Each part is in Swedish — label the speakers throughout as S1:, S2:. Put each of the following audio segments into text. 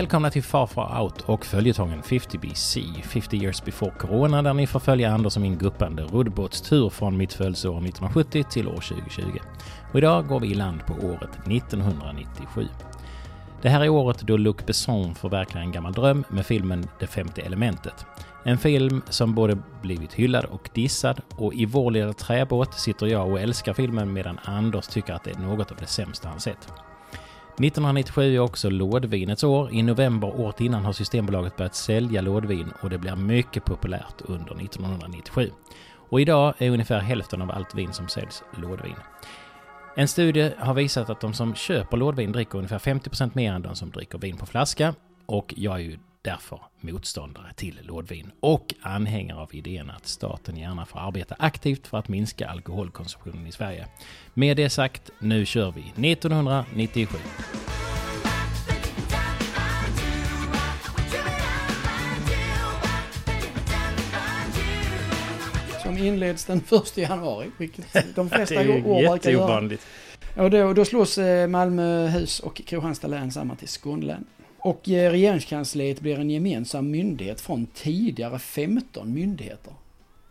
S1: Välkomna till Far Far Out och följetongen 50BC, 50 years before corona, där ni får följa Anders och min guppande roddbåtstur från mitt födelseår 1970 till år 2020. Och idag går vi i land på året 1997. Det här är året då Luc Besson förverkligar en gammal dröm med filmen Det femte elementet. En film som både blivit hyllad och dissad och i vår lilla träbåt sitter jag och älskar filmen medan Anders tycker att det är något av det sämsta han sett. 1997 är också lådvinets år. I november året innan har Systembolaget börjat sälja lådvin och det blir mycket populärt under 1997. Och idag är ungefär hälften av allt vin som säljs lådvin. En studie har visat att de som köper lådvin dricker ungefär 50% mer än de som dricker vin på flaska. Och jag är ju därför motståndare till lådvin och anhängare av idén att staten gärna får arbeta aktivt för att minska alkoholkonsumtionen i Sverige. Med det sagt, nu kör vi 1997.
S2: Som inleds den 1 januari, vilket de flesta
S1: det är
S2: år verkar göra.
S1: jätteovanligt.
S2: Och då, då slås eh, Malmöhus och Kristianstad län samman till Skånelän. Och eh, regeringskansliet blir en gemensam myndighet från tidigare 15 myndigheter.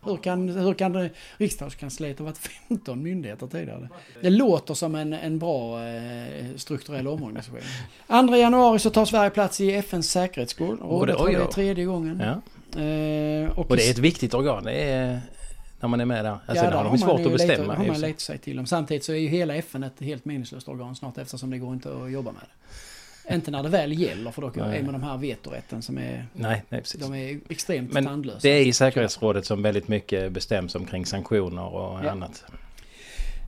S2: Hur kan, hur kan det, riksdagskansliet ha varit 15 myndigheter tidigare? Det låter som en, en bra eh, strukturell omorganisation. 2 januari så tar Sverige plats i FNs säkerhetsråd. Och det
S1: oj.
S2: är tredje gången.
S1: Ja.
S2: Eh,
S1: Och det är ett viktigt organ. Det är när man är med där. Alltså,
S2: Ja,
S1: det
S2: där
S1: har de svårt att
S2: lite-
S1: bestämma.
S2: har
S1: i och
S2: man
S1: för sig.
S2: lite till om. Samtidigt så är ju hela FN ett helt meningslöst organ snart eftersom det går inte att jobba med det. Inte när det väl gäller för då är man de här vetorätten som är,
S1: Nej, nej precis.
S2: de är extremt
S1: Men
S2: tandlösa.
S1: det är i säkerhetsrådet som väldigt mycket bestäms omkring sanktioner och
S2: Ja.
S1: annat.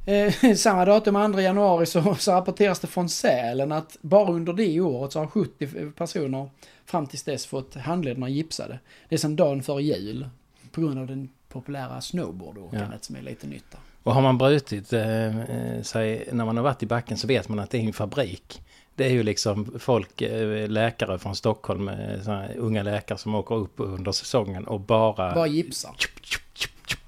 S2: Eh, samma datum, 2 januari, så, så rapporteras det från Sälen att bara under det året så har 70 personer fram tills dess fått handlederna gipsade. Det är som dagen före jul. På grund av den populära snowboardåkandet
S1: Ja.
S2: som är lite nytt.
S1: Och har man brutit eh, eh, sig när man har varit i backen så vet man att det är en fabrik. Det är ju liksom folk, eh, läkare från Stockholm, eh, unga läkare som åker upp under säsongen och bara,
S2: Bara gipsar.
S1: tjup, tjup, tjup,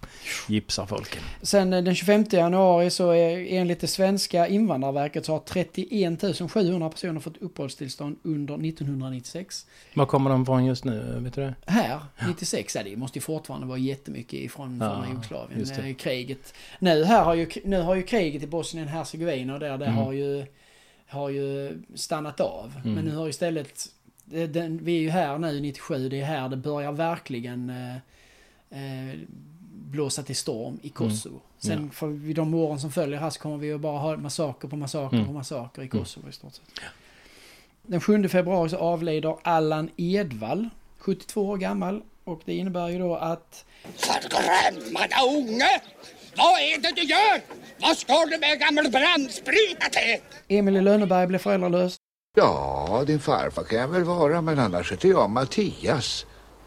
S1: gipsar folk.
S2: Sen eh, den 25 januari så är enligt det svenska invandrarverket så har 31 700 personer fått uppehållstillstånd under 1996.
S1: Var kommer de från just nu? Vet du det?
S2: Här, 96, ja, det måste ju fortfarande vara jättemycket ifrån
S1: Ja,
S2: från Jugoslavien. Kriget. Nu, här har ju, nu har ju kriget i Bosnien-Hercegovina och där, det
S1: Mm.
S2: har, ju, har ju stannat av.
S1: Mm.
S2: Men nu har istället, det, den, vi är ju här nu 97, det är här det börjar verkligen eh, eh, blåsa till storm i Kosovo. Sen
S1: Mm. Ja.
S2: för vid de åren som följer här så kommer vi att bara ha massaker på massaker
S1: Mm.
S2: på massaker i Kosovo i stort sett. Den 7 februari så avlider Allan Edwall, 72 år gammal. Och det innebär ju då att
S3: Förgrämda unge! Vad är det du gör? Vad ska du med gammal brandsprita till?
S2: Emil i Lönneberg blev föräldralös.
S4: Ja, din farfar kan jag väl vara, men annars heter jag Mattias.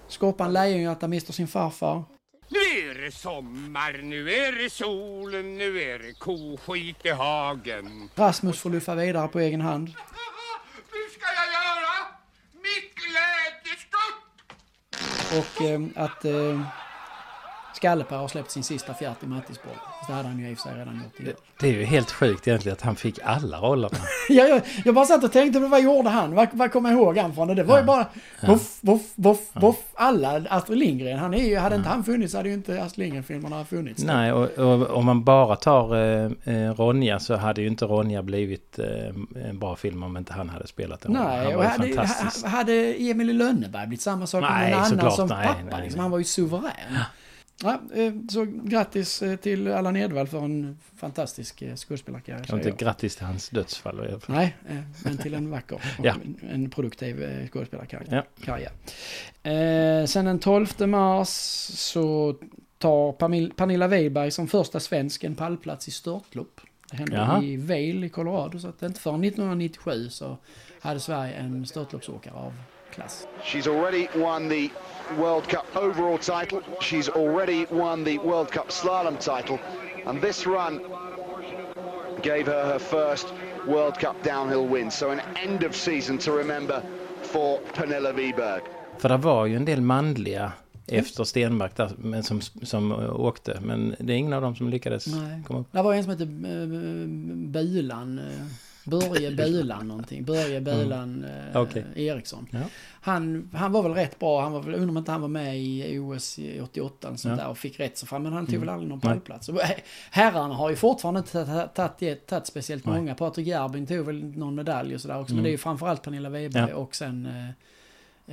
S2: Skorpan Lejonhjärta mister sin farfar.
S3: Nu är det sommar, nu är det solen, nu är det koskit i hagen.
S2: Rasmus får luffa vidare på egen hand.
S3: Hur ska jag göra? Mitt glädjeskutt!
S2: Och eh, att eh, Skallepär har släppt sin sista fjärt i Mattisborg. Det hade han ju i och för sig redan gjort innan.
S1: Det är ju helt sjukt egentligen att han fick alla rollerna.
S2: Ja, jag, jag bara satt och tänkte, vad gjorde han? Vad, vad kommer jag ihåg han från? Och det var ju bara voff, voff, voff, voff. Alla Astrid Lindgren. Han är ju, hade inte han funnits hade ju inte Astrid Lindgren-filmerna funnits.
S1: Nej, och, och om man bara tar eh, eh, Ronja så hade ju inte Ronja blivit eh, en bra film om inte han hade spelat den.
S2: Nej,
S1: han
S2: och
S1: var ju
S2: hade, ha- hade Emil Lönneberg blivit samma sak
S1: Nej,
S2: med någon annan som
S1: nej,
S2: pappa?
S1: nej,
S2: liksom, han var ju suverän. Ja, eh, så grattis eh, till Allan Edwall för en fantastisk eh, skådespelarkarriär. Säger
S1: inte grattis till hans dödsfall. i alla fall.
S2: Nej, men till en vacker och
S1: Ja.
S2: en- produktiv skådespelarkarriär.
S1: Ja.
S2: Sen den 12 mars så tar Pernilla Weiberg som första svensk en pallplats i störtlopp. Det hände
S1: Jaha.
S2: i Vail i Colorado, så att inte förrän 1997 så hade Sverige en störtloppsåkare av klass.
S5: She's already won the World Cup overall title. She's already won the World Cup slalom title. And this run gave her her first World Cup downhill win. So an end of season to remember for Pernilla Wiberg.
S1: För det var ju en del manliga efter Stenmark där, men som, som åkte. Men det är ingen av dem som lyckades
S2: Nej.
S1: komma upp.
S2: Det var en som hette eh, Bulan. Eh, Börje Bulan någonting. Börje Bulan eh,
S1: Okej.
S2: Eriksson.
S1: Ja.
S2: Han, han var väl rätt bra. Han var väl, undrar om inte han var med i OS i 88 och sånt
S1: Ja.
S2: där och fick rätt så fram. Men han tog
S1: Mm.
S2: väl aldrig någon pallplats. Eh, Herrarna har ju fortfarande inte tagit- speciellt
S1: Nej.
S2: många. Patrik Järbing tog väl någon medalj och sådär också. Men
S1: Mm.
S2: det är ju framförallt Pernilla Weberg
S1: Ja.
S2: och sen... Eh,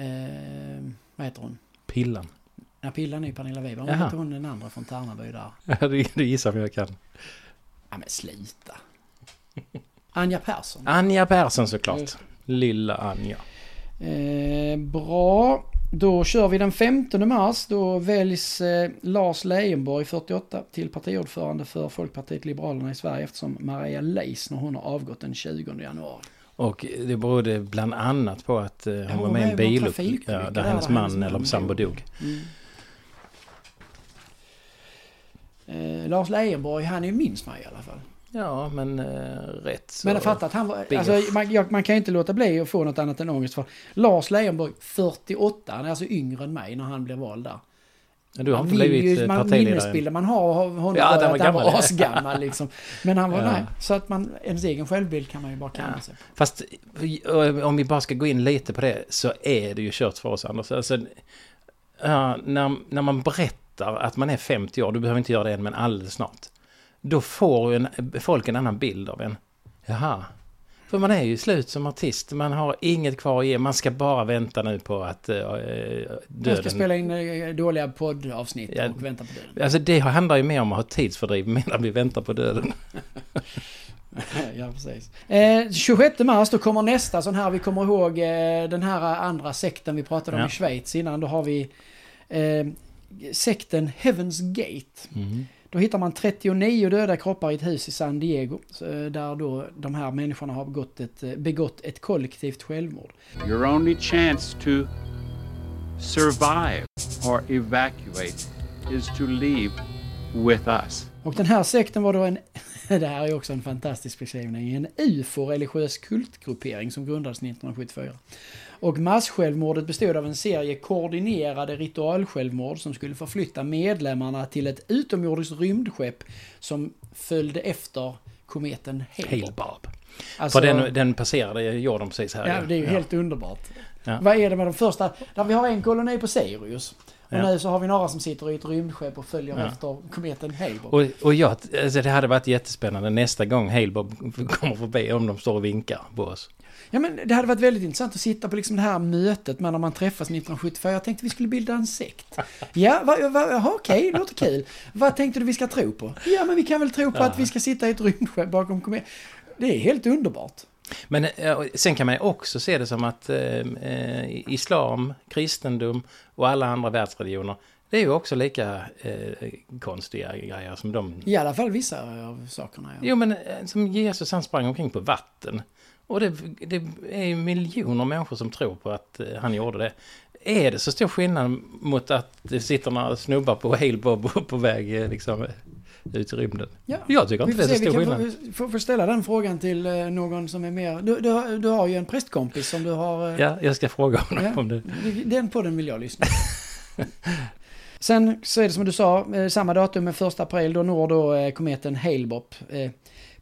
S2: eh, vad heter hon?
S1: Pillan.
S2: Ja, Pillan är ju Pernilla Weberg. Hon heter hon den andra från Tärnaby där.
S1: det det gissar om jag kan.
S2: Ja men sluta. Anja Persson.
S1: Anja Persson såklart.
S2: Just.
S1: Lilla Anja.
S2: Eh, bra. Då kör vi den 15 mars. Då väljs eh, Lars Leijonborg, 48, till partiordförande för Folkpartiet Liberalerna i Sverige eftersom Maria Leissner hon har avgått den 20 januari.
S1: Och det berodde bland annat på att eh, hon
S2: hon
S1: var med i en bilolycka ja,
S2: där,
S1: där hennes
S2: där hennes
S1: man eller
S2: man
S1: sambo
S2: dog.
S1: dog.
S2: Eh, Lars Leijonborg, han är ju minst mig i alla fall.
S1: Ja, men eh, rätt så.
S2: Men jag fattar att han var... Alltså, man, jag, man kan ju inte låta bli att få något annat än ångest för Lars Leijonborg, 48, han är alltså yngre än mig när han blev vald där.
S1: Du har inte blivit
S2: ju,
S1: eh,
S2: man
S1: partiledare.
S2: minnesbilder man har av honom
S1: Ja,
S2: var att han var
S1: gammal.
S2: asgammal liksom. Men han var
S1: Ja.
S2: nej. Så att man, ens egen självbild kan man ju bara kamma
S1: Ja.
S2: sig.
S1: Fast eh, om vi bara ska gå in lite på det så är det ju kört för oss Anders. Alltså, när, när man berättar att man är 50 år, du behöver inte göra det än men alldeles snart. Då får en, folk en annan bild av en. Jaha. För man är ju slut som artist, man har inget kvar att ge, man ska bara vänta nu på att uh,
S2: Jag ska
S1: döden...
S2: spela in eh, dåliga poddavsnitt
S1: Ja.
S2: och vänta på döden.
S1: Alltså det handlar ju mer om att ha tidsfördriv medan vi väntar på döden.
S2: ja, precis. Eh, 26 mars, då kommer nästa sån här, vi kommer ihåg eh, den här andra sekten vi pratade om
S1: Ja.
S2: i Schweiz innan. Då har vi eh, sekten Heaven's Gate.
S1: Mm.
S2: Då hittar man 39 döda kroppar i ett hus i San Diego. eh, Där då de här människorna har begått ett, eh, begått ett kollektivt självmord.
S6: Your only chance to survive or evacuate is to leave with us.
S2: Och den här sekten var då en, det här är också en fantastisk beskrivning, en ufo-religiös kultgruppering som grundades 1974. Och massjälvmordet bestod av en serie koordinerade ritualsjälvmord som skulle förflytta medlemmarna till ett utomjordiskt rymdskepp som följde efter kometen Hale-Bopp.
S1: Hale-Bob.
S2: Alltså,
S1: För den, den passerade jorden precis här.
S2: ja, det är ju helt underbart.
S1: Ja.
S2: Vad är det med de första? Där vi har en koloni på Sirius. Och
S1: Ja.
S2: nu så har vi några som sitter i ett rymdskepp och följer
S1: Ja.
S2: efter kometen Hale-Bopp.
S1: Och, och jag, alltså det hade varit jättespännande nästa gång Halebob kommer förbi om de står och vinkar på oss.
S2: Ja men det hade varit väldigt intressant att sitta på liksom det här mötet med när man träffas 1974. Jag tänkte vi skulle bilda en sekt. Ja, va, va, okej, det låter kul. Vad tänkte du vi ska tro på? Ja men vi kan väl tro på att vi ska sitta i ett rymdskepp bakom kometen. Det är helt underbart.
S1: Men eh, sen kan man ju också se det som att eh, eh islam, kristendom och alla andra världsreligioner det är ju också lika eh, konstiga grejer som de.
S2: I alla fall vissa av sakerna. Ja.
S1: Jo men eh, som Jesus han sprang omkring på vatten. Och det, det är ju miljoner människor som tror på att eh, han gjorde det. Är det så stor skillnad mot att det sitter några snubbar på Halebob på väg eh, liksom ut i rymden?
S2: Ja.
S1: Jag tycker
S2: Vi
S1: inte
S2: får,
S1: det är så
S2: vi
S1: stor skillnad.
S2: få, få, få ställa den frågan till någon som är mer... Du, du, har- du har ju en prästkompis som du har...
S1: Ja, jag ska fråga honom
S2: Ja.
S1: om det.
S2: Den podden vill jag lyssna på. Sen så är det som du sa, eh, samma datum med 1 april, då når då eh, kometen Hale-Bopp eh,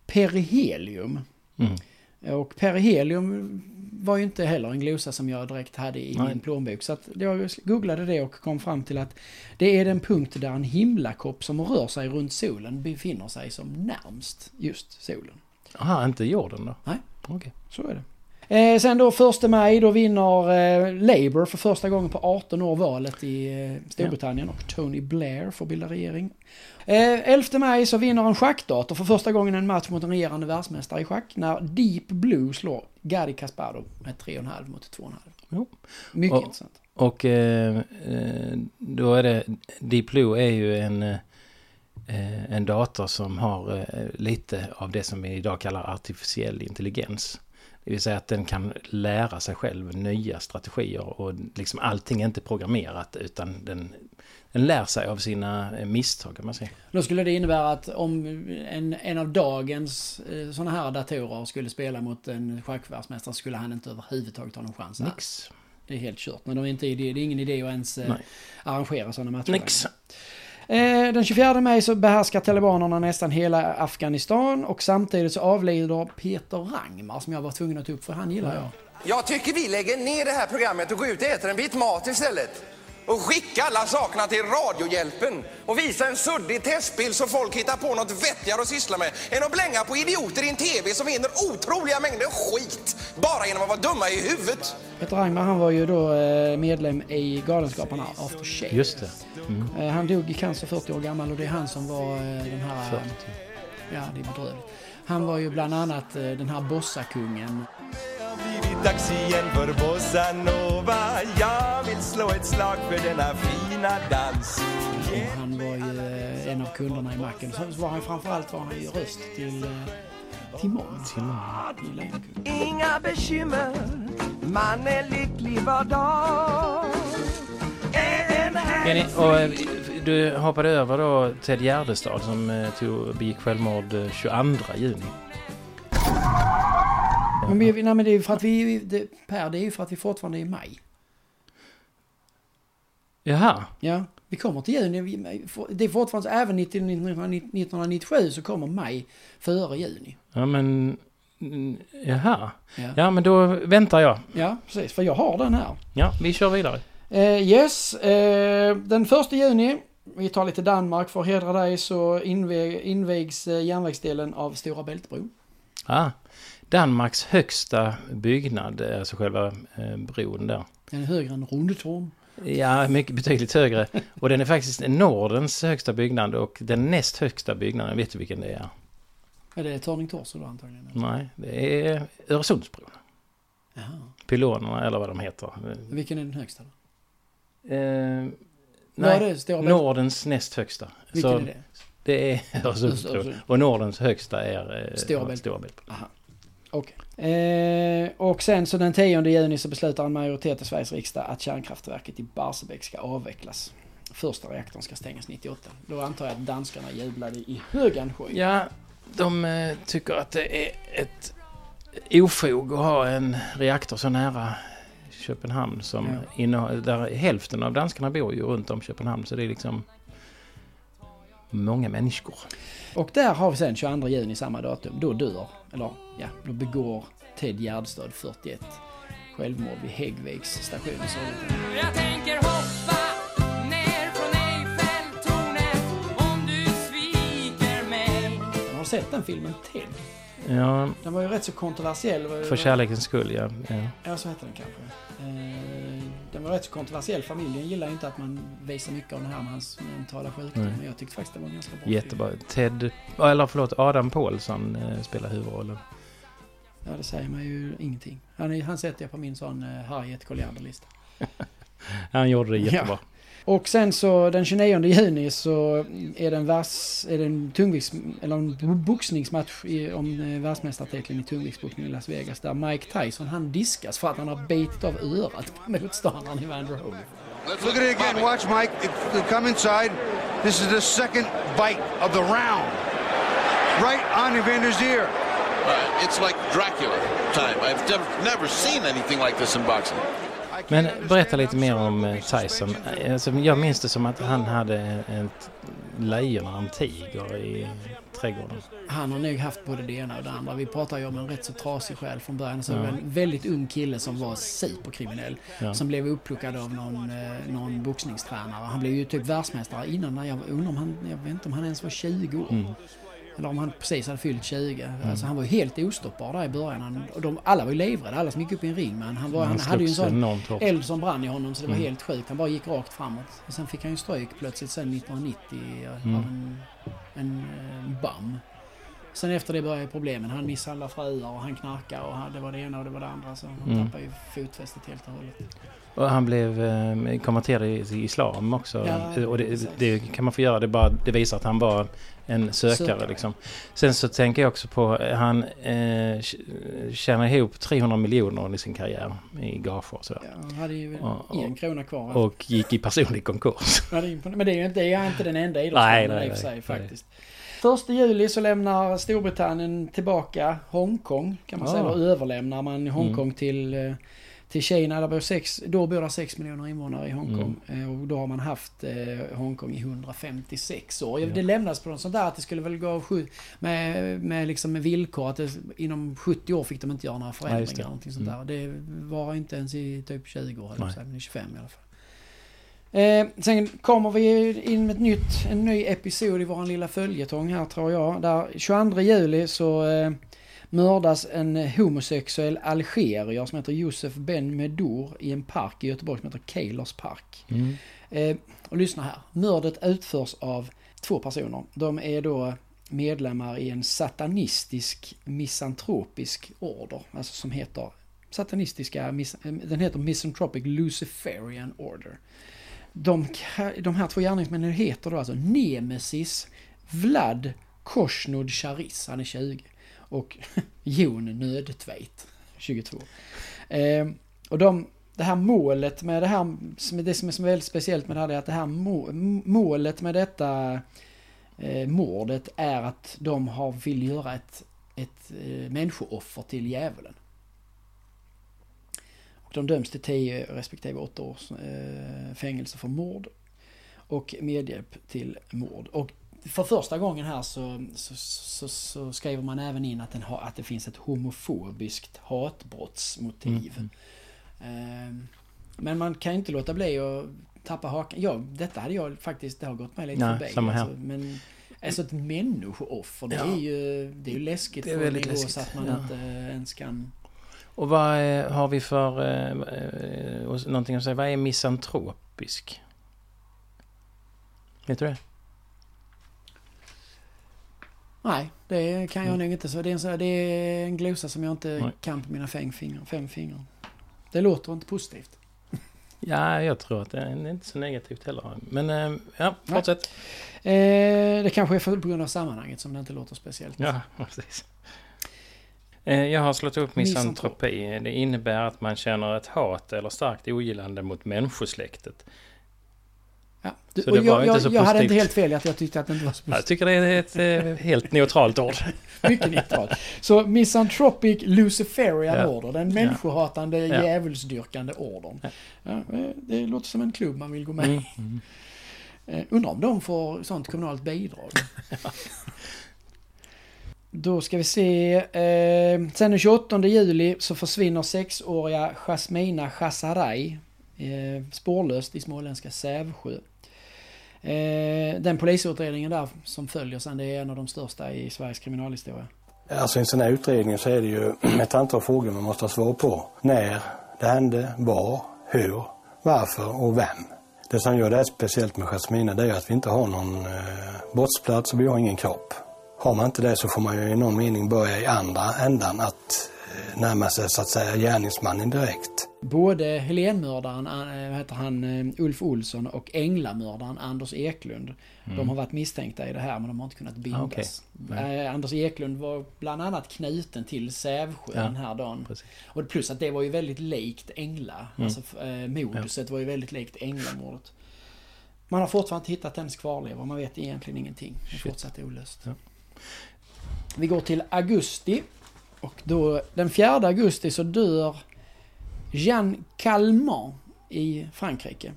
S2: perihelium.
S1: Mm.
S2: Och perihelium var ju inte heller en glosa som jag direkt hade i
S1: Nej.
S2: min plånbok. Så att jag googlade det och kom fram till att det är den punkt där en himlakopp som rör sig runt solen befinner sig som närmst just solen.
S1: Aha, inte jorden då?
S2: Nej.
S1: Okej.
S2: Så är det. Eh, sen då 1 maj, då vinner eh, Labour för första gången på 18 år valet i eh, Storbritannien och Tony Blair får bilda regering. Eh, 11 maj så vinner en schackdator för första gången en match mot en regerande världsmästare i schack när Deep Blue slår Garry Kasparov med 3,5 mot 2,5.
S1: Jo.
S2: Mycket
S1: Och-
S2: intressant.
S1: Och eh, eh, då är det, Deep Blue är ju en, eh, en dator som har lite av det som vi idag kallar artificiell intelligens. Det vill säga att den kan lära sig själv nya strategier och liksom allting är inte programmerat utan den, den lär sig av sina eh, misstag kan man säga.
S2: Då skulle det innebära att om en, en av dagens eh, sådana här datorer skulle spela mot en schackvärldsmästare skulle han inte överhuvudtaget ha någon chans alls.
S1: Nix.
S2: Det är helt kört. Men det är, inte, det är ingen idé att ens eh,
S1: Nej.
S2: arrangera sådana matcher.
S1: Nix.
S2: Eh, Den 24 maj så behärskar talibanerna nästan hela Afghanistan och samtidigt så avlider Peter Rangmar som jag var tvungen att ta upp för han gillar jag.
S7: Jag tycker vi lägger ner det här programmet och går ut och äter en bit mat istället. Och skicka alla sakerna till Radiohjälpen och visa en suddig testbild så folk hittar på något vettigare att syssla med än att blänga på idioter i en TV som vinner otroliga mängder skit bara genom att vara dumma i huvudet.
S2: Peter Rangmar han var ju då eh, medlem i Galenskaparna After Shave.
S1: Just det. Mm.
S2: Eh, Han dog i cancer 40 år gammal och det är han som var eh, den här...
S1: 40.
S2: Ja, det är bedrövligt. Han var ju bland annat den här bossakungen.
S8: blivit dags igen för bossa nova Jag vill slå ett slag för denna fina dans
S2: Och han var ju eh, en av kunderna i macken. Så var han framförallt var han ju röst till, eh, till Måns.
S1: Till och
S2: i Lejonkungen.
S8: Inga bekymmer, man är lycklig var dag En
S1: Jenny, och eh, du hoppade över då Ted Gärdestad som eh, tog, begick självmord eh, 22 juni.
S2: Men, vi, nej, men det är ju för att vi... Det, per, det är ju för att vi fortfarande är i maj.
S1: Jaha,
S2: Ja, vi kommer till juni. Det är fortfarande även 1997 så kommer maj före juni.
S1: ja men... Jaha.
S2: Ja.
S1: Ja, men då väntar jag.
S2: Ja, precis. För jag har den här.
S1: Ja, vi kör vidare.
S2: Eh, yes, eh, den första juni, vi tar lite Danmark för att hedra dig, så invigs eh, järnvägsdelen av Stora Bältbron.
S1: Ah, Danmarks högsta byggnad, eh, alltså själva eh, bron där.
S2: Den är högre än Rundtorn.
S1: Ja, mycket betydligt högre. Och den är faktiskt Nordens högsta byggnad och den näst högsta byggnaden, vet du vilken det är?
S2: Är det Turning Torso då antagligen?
S1: Nej, det är Öresundsbron.
S2: Jaha.
S1: Pylonerna eller vad de heter.
S2: Vilken är den högsta då?
S1: Eh,
S2: är
S1: nej,
S2: Bält-
S1: Nordens näst högsta.
S2: Vilken
S1: Så
S2: är det?
S1: det är Öresundsbron.
S2: Öresund.
S1: Och Nordens högsta är eh,
S2: Okej. Eh, och sen så den 10 juni så beslutar en majoritet i Sveriges riksdag att kärnkraftverket i Barsebäck ska avvecklas. Första reaktorn ska stängas 98. Då antar jag att danskarna jublade i högan skoj.
S1: Ja, de eh, tycker att det är ett ofog att ha en reaktor så nära Köpenhamn som
S2: Ja.
S1: där hälften av danskarna bor ju runt om Köpenhamn så det är liksom många människor.
S2: Och där har vi sen 22 juni samma datum. Då dör, eller ja, då begår Ted Gärdestad 41 självmord vid Häggviks station i Sollentuna.
S9: Jag tänker hoppa ner från Eiffeltornet om du sviker mig.
S2: Har du sett den filmen Ted?
S1: Ja,
S2: Den var ju rätt så kontroversiell.
S1: För kärlekens skull ja. ja.
S2: Ja, så heter den kanske. Eh, den var rätt så kontroversiell. Familjen gillar inte att man visar mycket av det här med hans mentala sjukdom.
S1: Nej.
S2: Men jag tyckte faktiskt det var en ganska bra
S1: Jättebra.
S2: film.
S1: Ted, eller förlåt, Adam Pålsson eh, spelar huvudrollen.
S2: Ja, det säger mig ju ingenting. Han, han sätter jag på min sån uh, Harriet Colliander-lista.
S1: Han gjorde det jättebra.
S2: Och sen så den 29 juni så är det en, världs, är det en, tungvikts, eller en bo- boxningsmatch i, om eh, världsmästartiteln i tungviktsboxning i Las Vegas där Mike Tyson han diskas för att han har bitit av örat på motståndaren i Van Holyfield.
S4: Look at it again. Watch, Mike. Come inside. This is the second bite of the round. Right on Evander's ear.
S10: Uh, it's like Dracula time. I've never, never seen anything like this in boxing.
S1: Men berätta lite mer om eh, Tyson. Alltså, jag minns det som att han hade ett lejon och en tiger i trädgården.
S2: Han har nog haft både det ena och det andra. Vi pratar ju om en rätt så trasig själ från början. Så
S1: Ja.
S2: en väldigt ung kille som var superkriminell.
S1: Ja.
S2: Som blev upplockad av någon, eh, någon boxningstränare. Han blev ju typ världsmästare innan. när Jag undrar om han, jag vet inte om han ens var 20 år.
S1: Mm.
S2: Eller om han precis hade fyllt 20. Alltså han var ju helt ostoppbar där i början. Han, och de, alla var ju livrädda. Alla som gick upp i en ring. Men han, var,
S1: Han
S2: han, hade ju en sån eld som brann i honom så det var
S1: Mm.
S2: helt sjukt. Han bara gick rakt framåt. Och sen fick han ju stryk plötsligt sen 1990
S1: Mm.
S2: av en, en eh, bam. Sen efter det började problemen. Han misshandlar fruar och han knarkar och det var det ena och det var det andra. Så han
S1: Mm.
S2: tappade ju fotfästet helt och hållet.
S1: Och han blev eh, konverterad i- till islam också.
S2: Ja,
S1: och det, det kan man få göra. Det, bara, det visar att han var en sökare.
S2: Sökare.
S1: Liksom. Sen så tänker jag också på eh, han eh, tjänar ihop 300 miljoner i sin karriär i gage och sådär.
S2: Ja, han hade ju
S1: Och-
S2: en krona kvar.
S1: Och gick i personlig konkurs.
S2: Ja, det. Men det är ju inte, det är inte den enda idrottsmannen i och för sig
S1: nej,
S2: faktiskt. Första juli så lämnar Storbritannien tillbaka Hongkong kan man säga.
S1: Ah.
S2: Eller överlämnar man Hongkong till, eh, till Kina. Där bor sex, då bor det 6 miljoner invånare i Hongkong. Eh, Och då har man haft eh, Hongkong i 156 år.
S1: Ja.
S2: Det lämnas på något sånt där att det skulle väl gå med, med, liksom med villkor att det, inom 70 år fick de inte göra några
S1: Ja,
S2: förändringar.
S1: det.
S2: någonting sånt
S1: Mm.
S2: där. Det var inte ens i typ 20 år, säga, men i 25 i alla fall. Eh, sen kommer vi in med ett nytt, en ny episod i vår lilla följetong här tror jag. Där 22 juli så eh, mördas en homosexuell algerier som heter Josef Ben Medour i en park i Göteborg som heter Keilers park.
S1: Mm.
S2: Eh, och lyssna här. Mördet utförs av två personer. De är då medlemmar i en satanistisk misantropisk order. Alltså som heter satanistiska, eh, den heter Misanthropic Luciferian Order. De, de här två gärningsmännen heter då alltså Nemesis Vlad Koshnod Charis, han är 20. Och Jon Nödtveit, 22. Eh, och de, det här målet med det här, det som är som är väldigt speciellt med det här är att det här må, målet med detta eh, mordet är att de har, vill göra ett, ett eh, människooffer till djävulen. Och de döms till 10 respektive 8 års eh, fängelse för mord och medhjälp till mord. Och för första gången här så, så, så, så skriver man även in att, den har, att det finns ett homofobiskt hatbrottsmotiv. Ehm, Men man kan ju inte låta bli att tappa hakan. Ja, detta hade jag faktiskt, det har gått mig lite
S1: Nej,
S2: förbi.
S1: samma här.
S2: Alltså, men alltså ett människooffer, det,
S1: Ja.
S2: är ju, det är ju läskigt
S1: Det är
S2: på en nivå så att man
S1: ja.
S2: inte ens kan...
S1: Och vad eh, har vi för... Eh, eh, någonting att säga? Vad är misantropisk? Vet du det?
S2: Nej, det kan jag
S1: Mm.
S2: nog inte. Så det, är en, så- det är en glosa som jag inte
S1: Nej.
S2: kan på mina fem fingrar. Fem fingrar. Det låter inte positivt.
S1: Ja, jag tror att det är inte så negativt heller. Men eh, ja, fortsätt.
S2: Eh, det kanske är för, på grund av sammanhanget som det inte låter speciellt.
S1: Ja, precis. Eh, Jag har slått upp
S2: Misantrop.
S1: misantropi. Det innebär att man känner ett hat eller starkt ogillande mot människosläktet.
S2: Ja. Du,
S1: Så det
S2: jag
S1: var inte
S2: jag,
S1: så
S2: jag hade inte helt fel att jag tyckte att det inte var så
S1: Jag
S2: positivt.
S1: tycker det är ett eh, helt neutralt ord.
S2: Mycket neutralt. Så Misanthropic Luciferian
S1: Ja.
S2: Order, den människohatande
S1: Ja.
S2: djävulsdyrkande ordern. Ja, eh, det låter som en klubb man vill gå med i.
S1: Mm. Mm.
S2: Undrar om de får sånt kommunalt bidrag. Då ska vi se. Eh, sen den 28 juli så försvinner sexåriga Jasmina Chasaray eh, spårlöst i småländska Sävsjö. Eh, den polisutredningen där som följer sen det är en av de största i Sveriges kriminalhistoria.
S11: Alltså i en sån här utredning så är det ju ett antal frågor man måste ha svar på. När det hände, var, hur, varför och vem. Det som gör det här speciellt med Jasmina det är ju att vi inte har någon eh, brottsplats och vi har ingen kropp. Har man inte det så får man ju i någon mening börja i andra ändan att närma sig så att säga gärningsmannen direkt.
S2: Både Helénmördaren, eh, heter han, eh, Ulf Olsson och Änglamördaren Anders Eklund.
S1: Mm.
S2: De har varit misstänkta i det här men de har inte kunnat bindas.
S1: Ah, okej. Nej.
S2: Eh, Anders Eklund var bland annat knuten till Sävsjö
S1: Ja,
S2: den här dagen.
S1: precis.
S2: Och plus att det var ju väldigt likt Ängla.
S1: Mm.
S2: Alltså eh, moduset var ju väldigt likt Änglamordet. Man har fortfarande inte hittat hennes kvarlevor. Man vet egentligen ingenting. Det är fortsatt olöst.
S1: Ja.
S2: Vi går till augusti. Och då den 4 augusti så dör Jeanne Calment i Frankrike.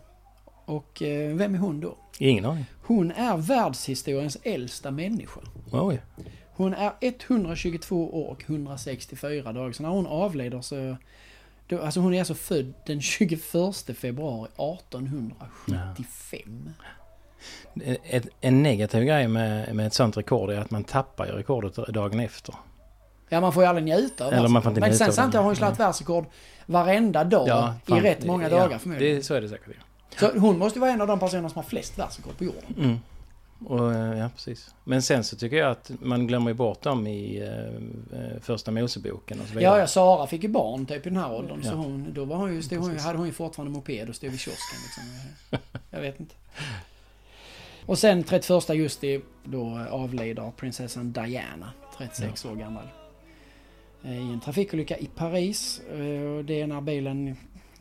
S2: Och eh, vem är hon då?
S1: Ingen aning.
S2: Hon är världshistoriens äldsta människa.
S1: Oj.
S2: Hon är 122 år och 164 dagar. Så när hon avlider så... Då, alltså hon är alltså född den 21 februari 1875.
S1: Ett, en negativ grej med, med ett sånt rekord är att man tappar ju rekordet dagen efter.
S2: Ja, man får ju aldrig njuta av
S1: Eller man får inte.
S2: Men sen samtidigt har hon slagit världsrekord varenda dag
S1: Ja,
S2: i
S1: fan,
S2: rätt många
S1: ja,
S2: dagar förmodligen.
S1: Det, så är det säkert. Ja.
S2: Så hon måste ju vara en av de personer som har flest världsrekord på jorden.
S1: Mm. Och, eh, ja, precis. Men sen så tycker jag att man glömmer ju bort dem i eh, eh, första Moseboken och så vidare.
S2: Ja, ja, Sara fick ju barn typ i den här åldern. Så
S1: Ja.
S2: hon, då var hon ju, stod hon, hade hon ju fortfarande moped och stod vid kiosken. Liksom. Jag vet inte. Och sen 31 augusti då avlider prinsessan Diana, 36 år gammal. Eh, I en trafikolycka i Paris. Eh, Det är när bilen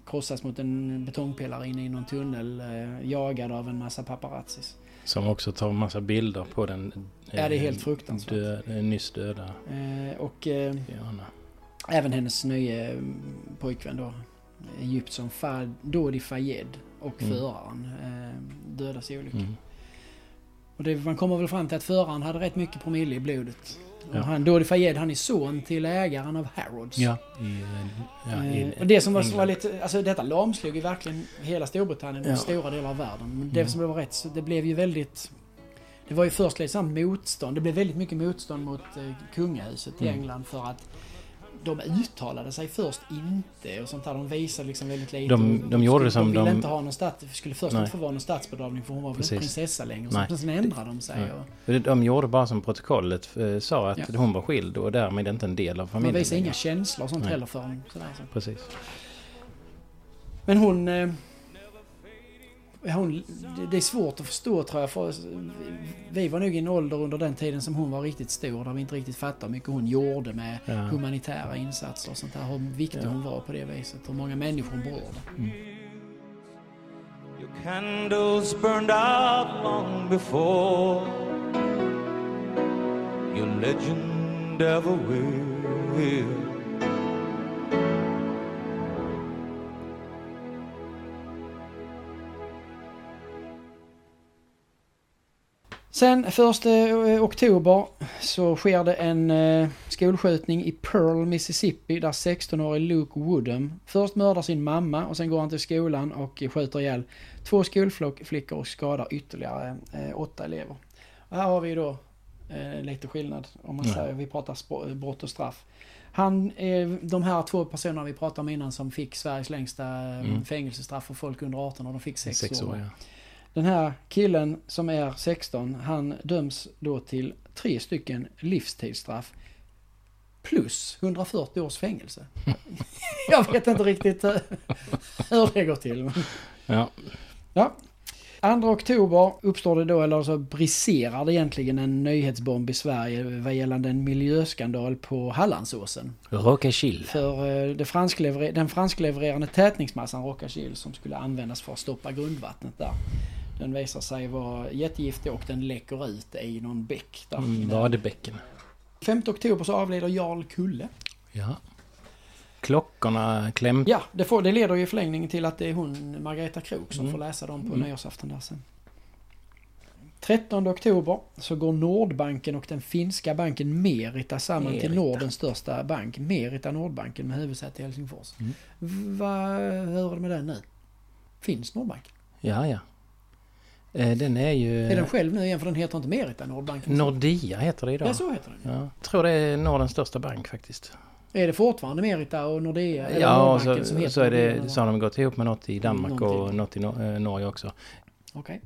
S2: krossas mot en betongpelare inne i någon tunnel eh, jagad av en massa paparazzis.
S1: Som också tar en massa bilder på den
S2: Ja, det är helt fruktansvärt.
S1: Dö, nyss döda
S2: Och
S1: Diana.
S2: även hennes nya eh, pojkvän då, Egyptian Fad, Dodi Fayed och
S1: Mm.
S2: föraren dödas i olyckan.
S1: Mm.
S2: Och det, man kommer väl fram till att föraren hade rätt mycket promille i blodet. Och
S1: Ja.
S2: han, Dodi Fayed, han är son till ägaren av Harrods.
S1: Ja, i, ja, i
S2: Eh, och det som var, var lite, alltså detta lamslog ju verkligen hela Storbritannien och
S1: Ja.
S2: stora delar av världen. Men det
S1: Mm.
S2: som blev rätt, så det blev ju väldigt... Det var ju först lite sånt motstånd. Det blev väldigt mycket motstånd mot eh, kungahuset i
S1: Mm.
S2: England för att de uttalade sig först inte och sånt där. De visade liksom väldigt lite.
S1: De-
S2: Och
S1: de gjorde
S2: skulle-
S1: det som
S2: de ville
S1: de-
S2: inte ha någon stats... Det skulle först
S1: Nej.
S2: inte få vara någon statsbedravning för hon var väl inte prinsessa längre.
S1: Nej.
S2: Så sen ändrade de sig.
S1: Nej.
S2: Och
S1: De gjorde bara som protokollet eh, sa att
S2: Ja.
S1: hon var skild och därmed inte en del av familjen.
S2: visade inga känslor och sånt
S1: Nej.
S2: heller för dem. Sådär, så.
S1: Precis.
S2: Men hon... Eh, hon det- är svårt att förstå tror jag. För vi var nog i en ålder under den tiden som hon var riktigt stor. Där vi inte riktigt fattade hur mycket hon gjorde med
S1: Ja.
S2: humanitära insatser och sånt där. Hur viktig
S1: Ja.
S2: hon var på det viset. Hur många människor hon berörde.
S8: Your candles burned out long before your legend ever will.
S2: Sen 1 oktober så sker det en eh, skolskjutning i Pearl, Mississippi där 16-årig Luke Woodham först mördar sin mamma och sen går han till skolan och skjuter ihjäl två skolflickor och skadar ytterligare eh, åtta elever. Och här har vi då eh, lite skillnad om man
S1: Ja.
S2: säger, vi pratar brott och straff. Han, eh, de här två personerna vi pratade om innan som fick Sveriges längsta eh,
S1: Mm.
S2: fängelsestraff för folk under 18 och de fick sex,
S1: Sex år, ja.
S2: Den här killen som är 16, han döms då till tre stycken livstidsstraff plus 140 års fängelse. Jag vet inte riktigt eh, hur det går till.
S1: Ja.
S2: Ja. 2 oktober uppstår det då, eller så briserar det egentligen en nyhetsbomb i Sverige vad gällande en miljöskandal på Hallandsåsen.
S1: Rocachill.
S2: För eh, det fransklever- den fransklevererande tätningsmassan Rocachil som skulle användas för att stoppa grundvattnet där. Den visar sig vara jättegiftig och den läcker ut i någon bäck där.
S1: Mm, Vadebäcken.
S2: 5 oktober så avlider Jarl Kulle.
S1: Ja. Klockorna kläm...
S2: Ja, det, får, det leder ju i förlängningen till att det är hon, Margareta Krook, som
S1: Mm.
S2: får läsa dem på
S1: Mm.
S2: nyårsafton där sen. 13 oktober så går Nordbanken och den finska banken Merita samman till
S1: Merita.
S2: Nordens största bank, Merita Nordbanken med huvudsäte i Helsingfors.
S1: Mm.
S2: Vad hur är det med den nu? Finns Nordbanken?
S1: Ja, ja. Eh, Den är ju...
S2: Är den själv nu igen för den heter inte Merita Nordbanken?
S1: Nordea heter det idag.
S2: Ja, så heter den.
S1: Ja. Jag tror det är Nordens största bank faktiskt.
S2: Är det fortfarande Merita och Nordea? Eller
S1: Ja, så,
S2: som heter
S1: så, är det, så har de gått ihop med något i Danmark
S2: Någonting.
S1: och något i Nor- eh, Norge också.
S2: Okej.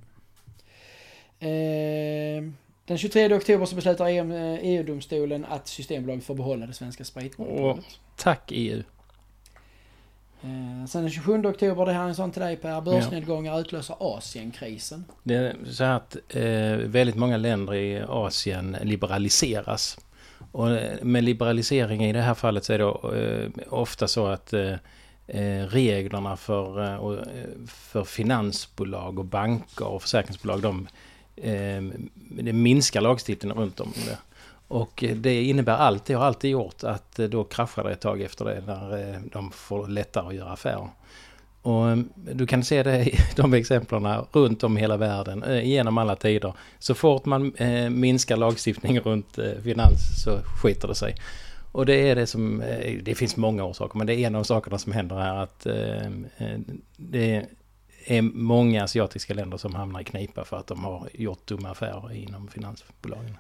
S2: Eh, den 23 oktober så beslutar EM, eh, EU-domstolen att Systembolaget får behålla det svenska spritmonopolet.
S1: Tack E EU.
S2: Eh, sen den 27 oktober, det här är en sån till dig Per, börsnedgångar utlöser Asienkrisen.
S1: Det är så här att eh, väldigt många länder i Asien liberaliseras. Och eh, med liberalisering i det här fallet så är det eh, ofta så att eh, eh, reglerna för, för finansbolag och banker och försäkringsbolag de, det minskar lagstiftningen runt om det. Och det innebär alltid, har alltid gjort att eh, då kraschar det ett tag efter det när eh, de får lättare att göra affärer. Och eh, du kan se det i de exemplen runt om i hela världen, genom alla tider. Så fort man minskar lagstiftning runt finans så skiter det sig. Och det är det som, det finns många orsaker, men det är en av sakerna som händer här att det är många asiatiska länder som hamnar i knipa för att de har gjort dumma affärer inom finansbolagen.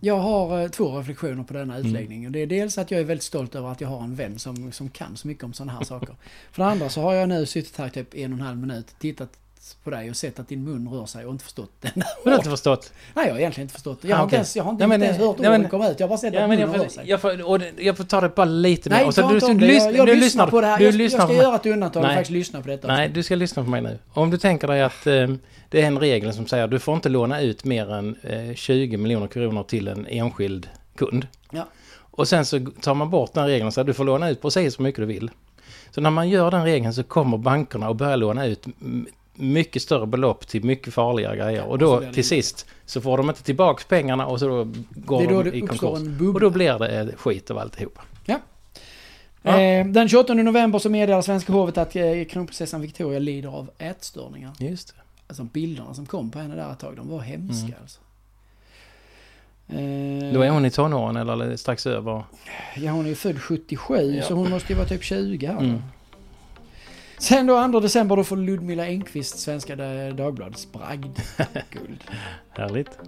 S2: Jag har eh, två reflektioner på denna
S1: Mm.
S2: utläggning. Och det är dels att jag är väldigt stolt över att jag har en vän som, som kan så mycket om sådana här saker. För det andra så har jag nu suttit här typ en och en halv minut, tittat på dig och sett att din mun rör sig och inte förstått den.
S1: Du har inte förstått?
S2: Nej, jag har egentligen inte förstått det. Jag
S1: Ah,
S2: har inte
S1: okej.
S2: ens, jag har inte,
S1: Nej, men,
S2: inte ens hört
S1: nej,
S2: orden komma ut. Jag har bara sett
S1: Ja,
S2: att munnen
S1: jag,
S2: rör
S1: får,
S2: sig.
S1: jag, får, och jag får ta det bara lite mer.
S2: Nej,
S1: Och så du,
S2: inte
S1: du, lys-
S2: Jag, jag
S1: du
S2: lyssnar på det här.
S1: Du
S2: Jag, jag
S1: lyssnar
S2: ska
S1: på mig.
S2: göra ett undantag och
S1: Nej.
S2: faktiskt lyssna på detta.
S1: Nej, du ska lyssna på mig nu. Om du tänker dig att eh, det är en regel som säger att du får inte låna ut mer än eh, 20 miljoner kronor till en enskild kund.
S2: Ja.
S1: Och sen så tar man bort den regeln så att du får låna ut precis så mycket du vill. Så när man gör den regeln så kommer bankerna att börja låna ut mycket större belopp till mycket farliga grejer. Och då till sist så får de inte tillbaka pengarna och så då går
S2: då
S1: de i konkurs. Och då blir det skit av alltihopa.
S2: Ja.
S1: Ja.
S2: Eh, den 28 november så meddelar svenska hovet att eh, kronprinsessan Victoria lider av ätstörningar.
S1: Just det.
S2: Alltså bilderna som kom på henne där ett tag, de var hemska
S1: Mm.
S2: alltså. Eh,
S1: Då är hon i tonåren eller strax över.
S2: Ja, hon är ju född 77
S1: Ja.
S2: så hon måste ju vara typ 20 här.
S1: Mm.
S2: Sen då 2 december då får Ludmilla Engqvist Svenska Da- Dagbladets bragdguld.
S1: Härligt.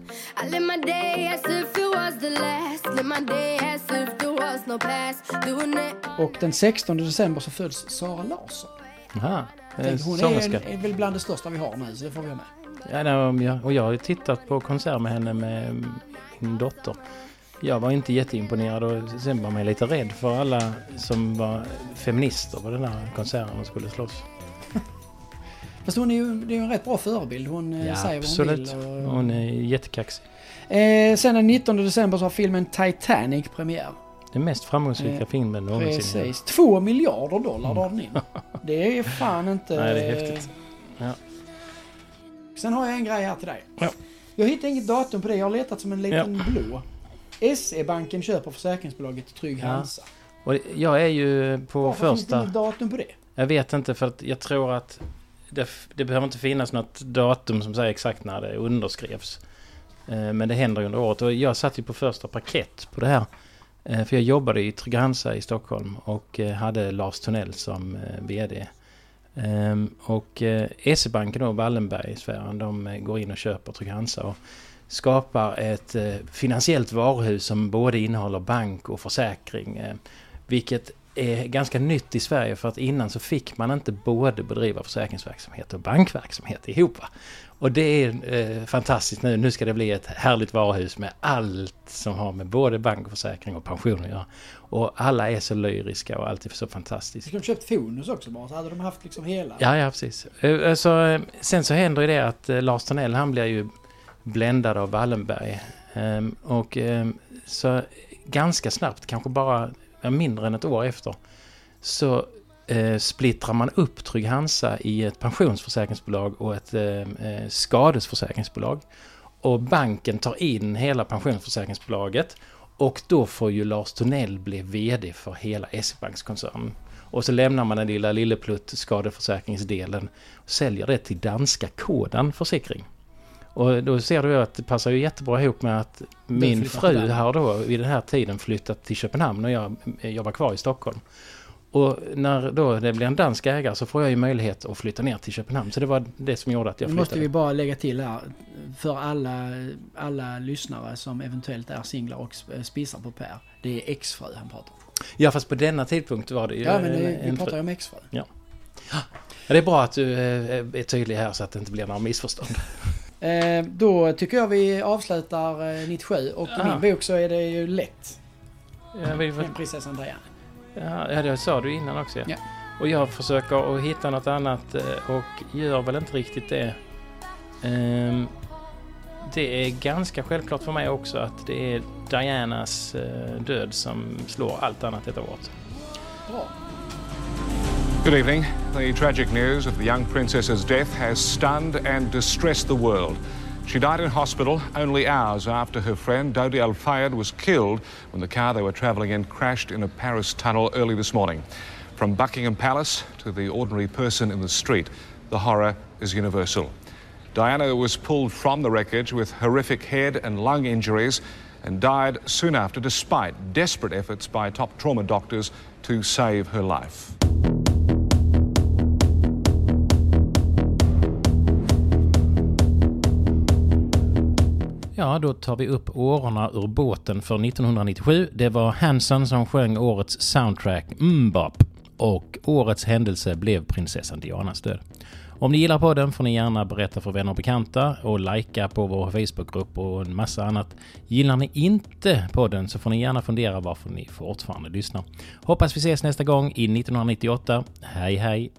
S2: Och den 16 december så föds Sara Larsson.
S1: Aha.
S2: Tänk, hon är,
S1: Sångerska.
S2: är väl bland det största vi har nu så det får vi ha med.
S1: Ja, och jag har ju tittat på konsert med henne med min dotter. Jag var inte jätteimponerad och sen var man lite rädd för alla som var feminister på den här konserten och skulle slåss.
S2: Fast hon är ju, det är en rätt bra förebild. Hon eh,
S1: Ja,
S2: säger vad
S1: absolut.
S2: hon vill. Och,
S1: Hon är jättekaxig.
S2: eh, sen den 19 december så har filmen Titanic premiär.
S1: Den mest framgångsrika
S2: Eh,
S1: filmen någonsin.
S2: Precis. Två miljarder dollar drar den in. Det är fan inte...
S1: Nej, det är häftigt. Ja.
S2: Sen har jag en grej här till dig.
S1: Ja.
S2: Jag hittar inget datum på det. Jag har letat som en liten blå. SE-banken köper försäkringsbolaget Trygg
S1: Ja.
S2: Hansa.
S1: Och jag är ju på
S2: Varför finns det
S1: första...
S2: inget datum på det?
S1: Jag vet inte för att jag tror att det, det behöver inte finnas något datum som säger exakt när det underskrevs. Eh, Men det händer ju under året och jag satt ju på första parkett på det här. Eh, För jag jobbade i Trygg-Hansa i Stockholm och eh, hade Lars Tunnell som VD. Ehm, Och SE-banken då, Wallenbergsfären, de går in och köper Trygg-Hansa och skapar ett eh, finansiellt varuhus som både innehåller bank och försäkring. eh, Vilket är ganska nytt i Sverige för att innan så fick man inte både bedriva försäkringsverksamhet och bankverksamhet ihop. Och det är eh, fantastiskt nu. Nu ska det bli ett härligt varuhus med allt som har med både bank och försäkring och pension att göra. Och alla är så lyriska och allt är så fantastiskt.
S2: De köpt Fonus också bara så hade de haft liksom hela.
S1: Ja, ja precis. Så, eh, sen så händer ju det att Lars Tornell han blir ju bländad av Wallenberg. Ehm, och ehm, så ganska snabbt, kanske bara mindre än ett år efter, så eh, splittrar man upp Trygg-Hansa i ett pensionsförsäkringsbolag och ett ehm, eh, skadesförsäkringsbolag. Och banken tar in hela pensionsförsäkringsbolaget och då får ju Lars Tunnell bli VD för hela S-bankskoncernen. Och så lämnar man den lilla lilleplutt skadeförsäkringsdelen och säljer det till danska Kodan Försäkring. Och då ser du att det passar ju jättebra ihop med att min fru har då vid den här tiden flyttat till Köpenhamn och jag, jag var kvar i Stockholm. Och när då det blir en dansk ägare så får jag ju möjlighet att flytta ner till Köpenhamn. Så det var det som gjorde att jag
S2: Nu
S1: flyttade.
S2: måste vi bara lägga till här för alla, alla lyssnare som eventuellt är singlar och sp- spisar på Per. Det är exfru han pratar om.
S1: Ja fast på denna tidpunkt var det ju
S2: Ja men
S1: en-
S2: det,
S1: en
S2: vi pratar ju om exfru.
S1: Ja. ja. Det är bra att du eh, är tydlig här så att det inte blir några missförstånd.
S2: Eh, då tycker jag vi avslutar eh, 97 och i min bok så är det ju lätt.
S1: Ja, vi,
S2: Med prinsessan Diana.
S1: Ja, det sa du innan också.
S2: Ja.
S1: Och jag försöker att hitta något annat eh, och gör väl inte riktigt det. Ehm, det är ganska självklart för mig också att det är Dianas eh, död som slår allt annat detta året.
S2: Bra.
S12: Good evening. The tragic news of the young princess's death has stunned and distressed the world. She died in hospital only hours after her friend Dodi Al Fayed was killed when the car they were travelling in crashed in a Paris tunnel early this morning. From Buckingham Palace to the ordinary person in the street, the horror is universal. Diana was pulled from the wreckage with horrific head and lung injuries and died soon after, despite desperate efforts by top trauma doctors to save her life.
S1: Ja, då tar vi upp årorna ur båten för 1997. Det var Hanson som sjöng årets soundtrack Mbop och årets händelse blev prinsessan Dianas död. Om ni gillar podden får ni gärna berätta för vänner och bekanta och likea på vår Facebookgrupp och en massa annat. Gillar ni inte podden så får ni gärna fundera varför ni fortfarande lyssnar. Hoppas vi ses nästa gång i 1998. Hej hej!